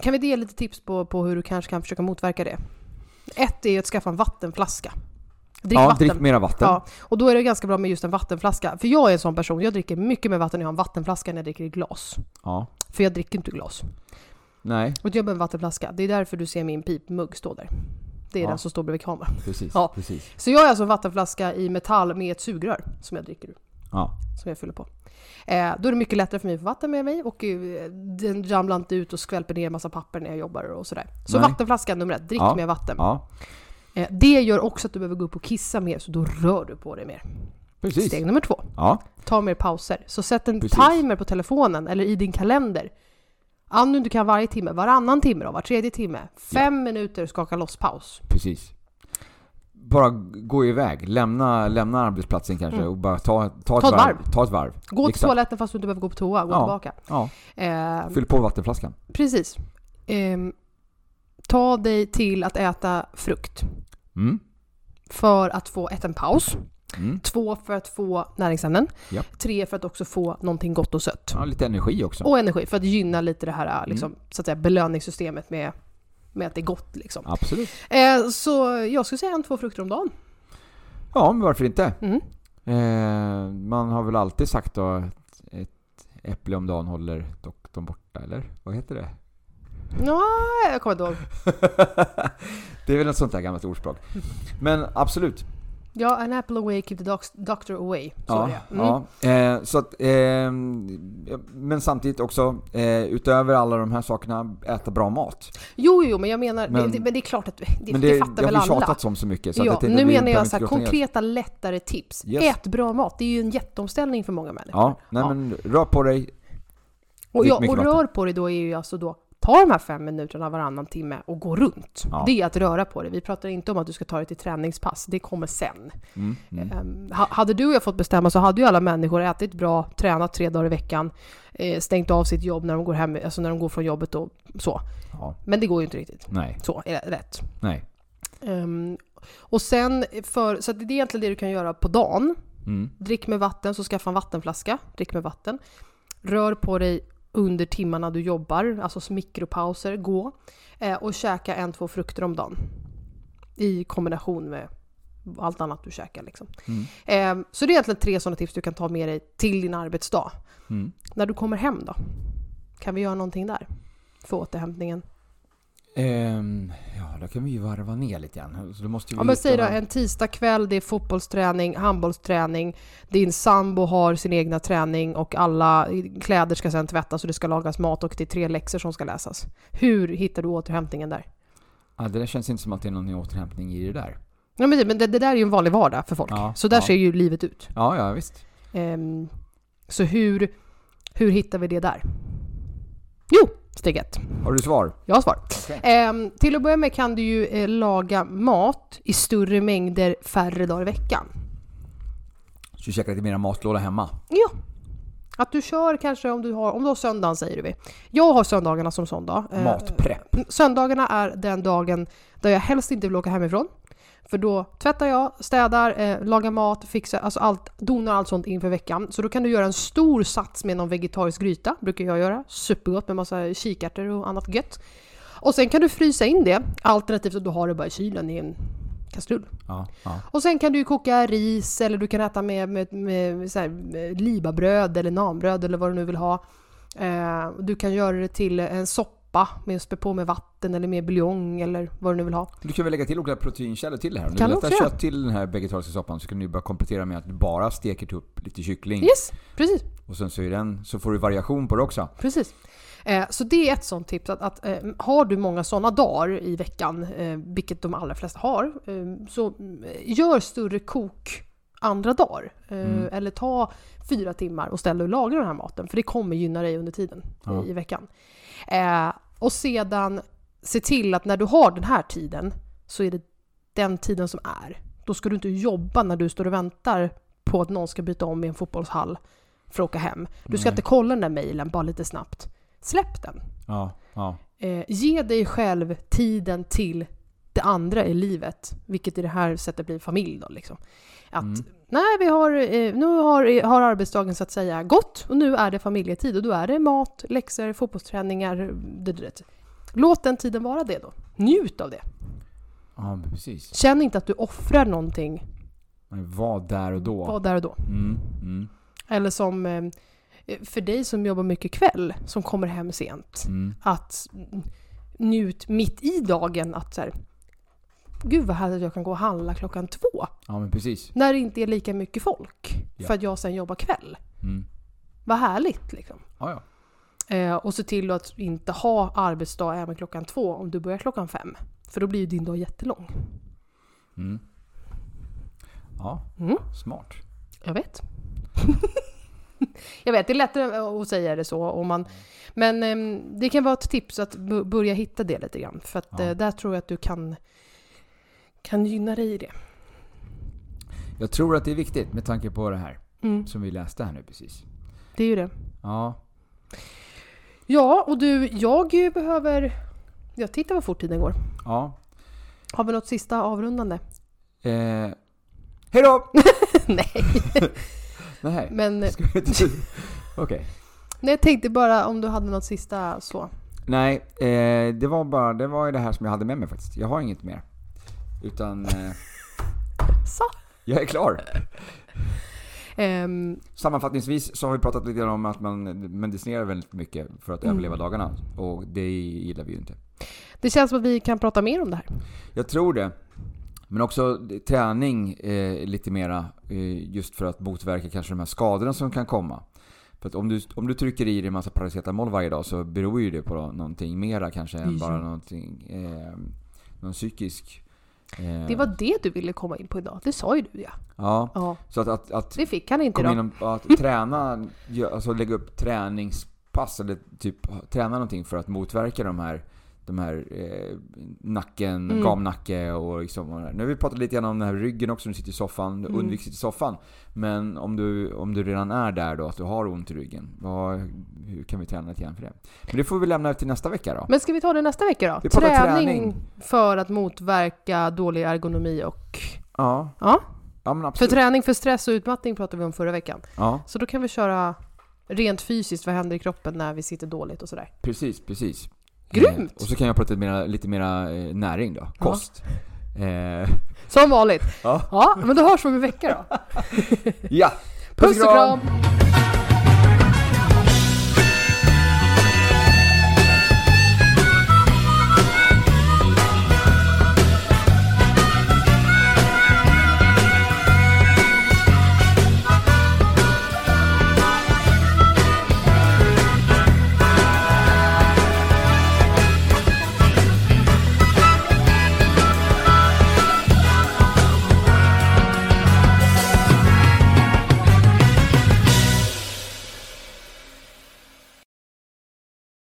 Speaker 1: kan vi ge lite tips på, på hur du kanske kan försöka motverka det? Ett är ju att skaffa en vattenflaska. Drick
Speaker 2: ja,
Speaker 1: vatten.
Speaker 2: drick mera vatten.
Speaker 1: Ja, och då är det ganska bra med just en vattenflaska. För jag är en sån person, jag dricker mycket mer vatten när jag har en vattenflaska än jag dricker i glas.
Speaker 2: Ja.
Speaker 1: För jag dricker inte glas.
Speaker 2: Nej,
Speaker 1: Och jag behöver en vattenflaska. Det är därför du ser min pipmugg stå där. Det är
Speaker 2: Ja.
Speaker 1: den som står bredvid kameran.
Speaker 2: precis.
Speaker 1: Ja.
Speaker 2: precis.
Speaker 1: Så jag har alltså en vattenflaska i metall med ett sugrör som jag dricker ur.
Speaker 2: Ja.
Speaker 1: Som jag fyller på. Eh, då är det mycket lättare för mig att få vatten med mig och eh, den ramlar inte ut och skvälper ner en massa papper när jag jobbar och sådär. Så
Speaker 2: Nej.
Speaker 1: vattenflaskan nummer ett, drick
Speaker 2: Ja.
Speaker 1: mer vatten.
Speaker 2: ja,
Speaker 1: det gör också att du behöver gå upp och kissa mer, så då rör du på dig mer.
Speaker 2: precis.
Speaker 1: Steg nummer två,
Speaker 2: Ja,
Speaker 1: ta mer pauser. Så sätt en
Speaker 2: Precis.
Speaker 1: timer på telefonen eller i din kalender. Om du inte kan varje timme, varannan timme då, var tredje timme. Fem minuter skaka loss paus.
Speaker 2: precis. Bara gå iväg. Lämna, lämna arbetsplatsen kanske
Speaker 1: Mm.
Speaker 2: och bara ta, ta, ett,
Speaker 1: Ta ett
Speaker 2: varv.
Speaker 1: varv.
Speaker 2: Ta ett varv.
Speaker 1: Gå till toaletten fast du inte behöver gå på toa, gå
Speaker 2: Ja.
Speaker 1: tillbaka.
Speaker 2: Ja,
Speaker 1: Eh,
Speaker 2: fyll på vattenflaskan.
Speaker 1: precis. Ehm, ta dig till att äta frukt.
Speaker 2: Mm.
Speaker 1: För att få ett, en paus.
Speaker 2: Mm.
Speaker 1: Två, för att få näringsämnen.
Speaker 2: Japp.
Speaker 1: Tre, för att också få någonting gott och sött.
Speaker 2: Ja, lite energi också.
Speaker 1: Och energi, för att gynna lite det här
Speaker 2: Mm.
Speaker 1: liksom, så att säga, belöningssystemet med, med att det är gott. Liksom.
Speaker 2: Absolut.
Speaker 1: Eh, så jag skulle säga en, två frukter om dagen.
Speaker 2: Ja, men varför inte?
Speaker 1: Mm.
Speaker 2: Eh, man har väl alltid sagt då att ett äpple om dagen håller doktorn borta, eller? Vad heter det?
Speaker 1: Ja, jag kommer inte ihåg.
Speaker 2: det är väl ett sånt där gammalt ordspråk. Men absolut.
Speaker 1: Ja, an apple away keep the doc- doctor away. Så
Speaker 2: Ja,
Speaker 1: det. Mm.
Speaker 2: ja. Eh, så att, eh, men samtidigt också, eh, utöver alla de här sakerna, äta bra mat.
Speaker 1: Jo, jo, men jag menar,
Speaker 2: Men-
Speaker 1: det, det, men det är klart att det,
Speaker 2: men
Speaker 1: det,
Speaker 2: det,
Speaker 1: fattar
Speaker 2: det
Speaker 1: väl
Speaker 2: har vi
Speaker 1: alla.
Speaker 2: tjatats om så mycket. Så
Speaker 1: Ja,
Speaker 2: tänkte
Speaker 1: nu menar jag så här, konkreta lättare tips.
Speaker 2: Yes.
Speaker 1: Ät bra mat, det är ju en jätteomställning för många människor.
Speaker 2: Ja, nej
Speaker 1: Ja.
Speaker 2: men rör på dig.
Speaker 1: och ja, och rör på dig då är ju alltså då, ta de här fem minuterna varannan timme och gå runt.
Speaker 2: Ja.
Speaker 1: Det är att röra på dig. Vi pratar inte om att du ska ta dig till träningspass, det kommer sen.
Speaker 2: Mm, mm.
Speaker 1: Ehm, ha- hade du och jag fått bestämma så hade ju alla människor ätit bra, tränat tre dagar i veckan, eh, stängt av sitt jobb när de går hem, alltså när de går från jobbet och så.
Speaker 2: Ja,
Speaker 1: Men det går ju inte riktigt.
Speaker 2: nej,
Speaker 1: Så är det rätt.
Speaker 2: nej.
Speaker 1: Ehm, och sen, för, så det är egentligen det du kan göra på dagen.
Speaker 2: Mm.
Speaker 1: Drick med vatten, så skaffa en vattenflaska. Drick med vatten. Rör på dig under timmarna du jobbar, alltså mikropauser, gå. Eh, och käka en, två frukter om dagen. I kombination med allt annat du käkar. Liksom.
Speaker 2: Mm.
Speaker 1: Eh, så det är egentligen tre sådana tips du kan ta med dig till din arbetsdag.
Speaker 2: Mm.
Speaker 1: När du kommer hem då? Kan vi göra någonting där? För återhämtningen?
Speaker 2: Ehm, ja, då kan vi ju varva ner lite grann. Så då måste vi
Speaker 1: Ja men säg då, en tisdagkväll, det är fotbollsträning, handbollsträning, din sambo har sin egna träning och alla kläder ska sedan tvättas och det ska lagas mat och det är tre läxor som ska läsas. Hur hittar du återhämtningen där?
Speaker 2: Ja, det där känns inte som att det är någon återhämtning i det där.
Speaker 1: Ja, men det, men det, det där är ju en vanlig vardag för folk.
Speaker 2: Ja,
Speaker 1: så där
Speaker 2: ja.
Speaker 1: ser ju livet ut.
Speaker 2: Ja, ja visst.
Speaker 1: Ehm, så hur, hur hittar vi det där? Jo, steg ett.
Speaker 2: Har du svar?
Speaker 1: Jag har svar.
Speaker 2: Okej.
Speaker 1: Ehm, till att börja med kan du ju eh, laga mat i större mängder färre dagar i veckan.
Speaker 2: Så du käkar lite mera matlåda hemma?
Speaker 1: Ja. Att du kör kanske om du har, om du har söndagen säger vi. Jag har söndagarna som söndag. Eh,
Speaker 2: Matprepp?
Speaker 1: Söndagarna är den dagen där jag helst inte vill åka hemifrån. För då tvättar jag, städar, eh, lagar mat, fixar, alltså allt, donar allt sånt inför veckan. Så då kan du göra en stor sats med någon vegetarisk gryta, brukar jag göra. Supergott med massa kikärtor och annat gött. Och sen kan du frysa in det, alternativt att du har det bara i kylen i en kastrull.
Speaker 2: Ja, ja.
Speaker 1: Och sen kan du koka ris eller du kan äta med, med, med, med här, med libabröd eller nambröd eller vad du nu vill ha. Eh, du kan göra det till en soppa med att spä på med vatten eller med buljong eller vad du nu vill ha.
Speaker 2: Du kan väl lägga till olika proteinkällor till det här. Om
Speaker 1: Kan
Speaker 2: du
Speaker 1: göra.
Speaker 2: kött till den här vegetariska soppan så kan du bara komplettera med att du bara steker upp lite kyckling.
Speaker 1: Yes, precis.
Speaker 2: Och sen så, är den, så får du variation på det också.
Speaker 1: Precis. Eh, så det är ett sånt tips att, att eh, har du många sådana dagar i veckan, eh, vilket de allra flesta har, så gör större kok andra dagar.
Speaker 2: Mm.
Speaker 1: Eller ta fyra timmar och ställ dig och lagra den här maten, för det kommer gynna dig under tiden
Speaker 2: Ja.
Speaker 1: i, i veckan. Eh, och sedan se till att när du har den här tiden så är det den tiden som är. Då ska du inte jobba när du står och väntar på att någon ska byta om i en fotbollshall för att åka hem. Du ska
Speaker 2: Nej.
Speaker 1: inte kolla den där mejlen bara lite snabbt. Släpp den.
Speaker 2: Ja, ja.
Speaker 1: Eh, ge dig själv tiden till det andra i livet, vilket i det här sättet blir familj då liksom. Att
Speaker 2: Mm.
Speaker 1: nej, vi har, eh, nu har, har arbetsdagen så att säga gått och nu är det familjetid och då är det mat, läxor, fotbollsträningar, det, det, det. Låt den tiden vara det då. Njut av det.
Speaker 2: ja precis.
Speaker 1: Känn inte att du offrar någonting,
Speaker 2: Men var där och då.
Speaker 1: var där och då.
Speaker 2: Mm, mm,
Speaker 1: Eller som eh, för dig som jobbar mycket kväll, som kommer hem sent.
Speaker 2: mm.
Speaker 1: att njut mitt i dagen att så här, Gud vad härligt att jag kan gå och handla klockan två.
Speaker 2: Ja men precis.
Speaker 1: När det inte är lika mycket folk.
Speaker 2: Ja.
Speaker 1: För att jag sen jobbar kväll.
Speaker 2: Mm.
Speaker 1: Vad härligt liksom.
Speaker 2: Ja, ja.
Speaker 1: Eh, och se till att inte ha arbetsdag även klockan två om du börjar klockan fem. För då blir ju din dag jättelång.
Speaker 2: Mm. Ja,
Speaker 1: Mm.
Speaker 2: smart.
Speaker 1: Jag vet. jag vet, det är lättare att säga det så. Om man, men ehm, det kan vara ett tips att börja hitta det lite grann. För att
Speaker 2: Ja.
Speaker 1: eh, där tror jag att du kan, kan gynna dig i det.
Speaker 2: Jag tror att det är viktigt med tanke på det här
Speaker 1: Mm,
Speaker 2: som vi läste här nu precis.
Speaker 1: det är ju det.
Speaker 2: Ja,
Speaker 1: Ja, och du, jag behöver... Jag tittar vad fort tiden går.
Speaker 2: ja.
Speaker 1: Har vi något sista avrundande?
Speaker 2: Eh, hej då!
Speaker 1: Nej,
Speaker 2: Nej.
Speaker 1: men.
Speaker 2: Okej.
Speaker 1: nej, jag tänkte bara om du hade något sista så.
Speaker 2: Nej, eh, det var bara det var ju det här som jag hade med mig faktiskt. Jag har inget mer. Utan eh,
Speaker 1: Så.
Speaker 2: jag är klar.
Speaker 1: Ehm,
Speaker 2: Sammanfattningsvis så har vi pratat lite om att man medicinerar väldigt mycket för att
Speaker 1: Mm.
Speaker 2: överleva dagarna. Och det gillar vi ju inte.
Speaker 1: det känns som att vi kan prata mer om det här.
Speaker 2: Jag tror det. Men också träning eh, lite mera eh, just för att motverka kanske de här skadorna som kan komma. För att om du, om du trycker i dig en massa paracetamol varje dag så beror ju det på någonting mera kanske än bara någonting, eh, någon psykisk... Eh,
Speaker 1: Det var det du ville komma in på idag. Det sa ju du ja.
Speaker 2: Ja,
Speaker 1: Ja,
Speaker 2: så att, att, att
Speaker 1: det fick han inte idag.
Speaker 2: in och att träna, alltså lägga upp träningspass eller typ träna någonting för att motverka de här de här eh, nacken,
Speaker 1: Mm.
Speaker 2: gamnacke och liksom och. Nu har vi pratat lite grann om den här ryggen också, när du sitter i soffan.
Speaker 1: Mm.
Speaker 2: Undvik sitta i soffan. Men om du, om du redan är där då, att du har ont i ryggen. Vad, hur kan vi träna lite grann för det? Men det får vi lämna till nästa vecka då.
Speaker 1: Men ska vi ta det nästa vecka då?
Speaker 2: Vi
Speaker 1: träning,
Speaker 2: träning.
Speaker 1: för att motverka dålig ergonomi och...
Speaker 2: Ja,
Speaker 1: Ja,
Speaker 2: ja
Speaker 1: för träning för stress och utmattning pratade vi om förra veckan.
Speaker 2: Ja,
Speaker 1: Så då kan vi köra rent fysiskt, vad händer i kroppen när vi sitter dåligt och sådär.
Speaker 2: precis, precis.
Speaker 1: Grymt!
Speaker 2: Eh, och så kan jag prata lite mera, lite mera eh, näring då. Kost. Eh,
Speaker 1: Som vanligt.
Speaker 2: Ja.
Speaker 1: Ja, men då hörs vi om en vecka då.
Speaker 2: ja!
Speaker 1: Puss och kram!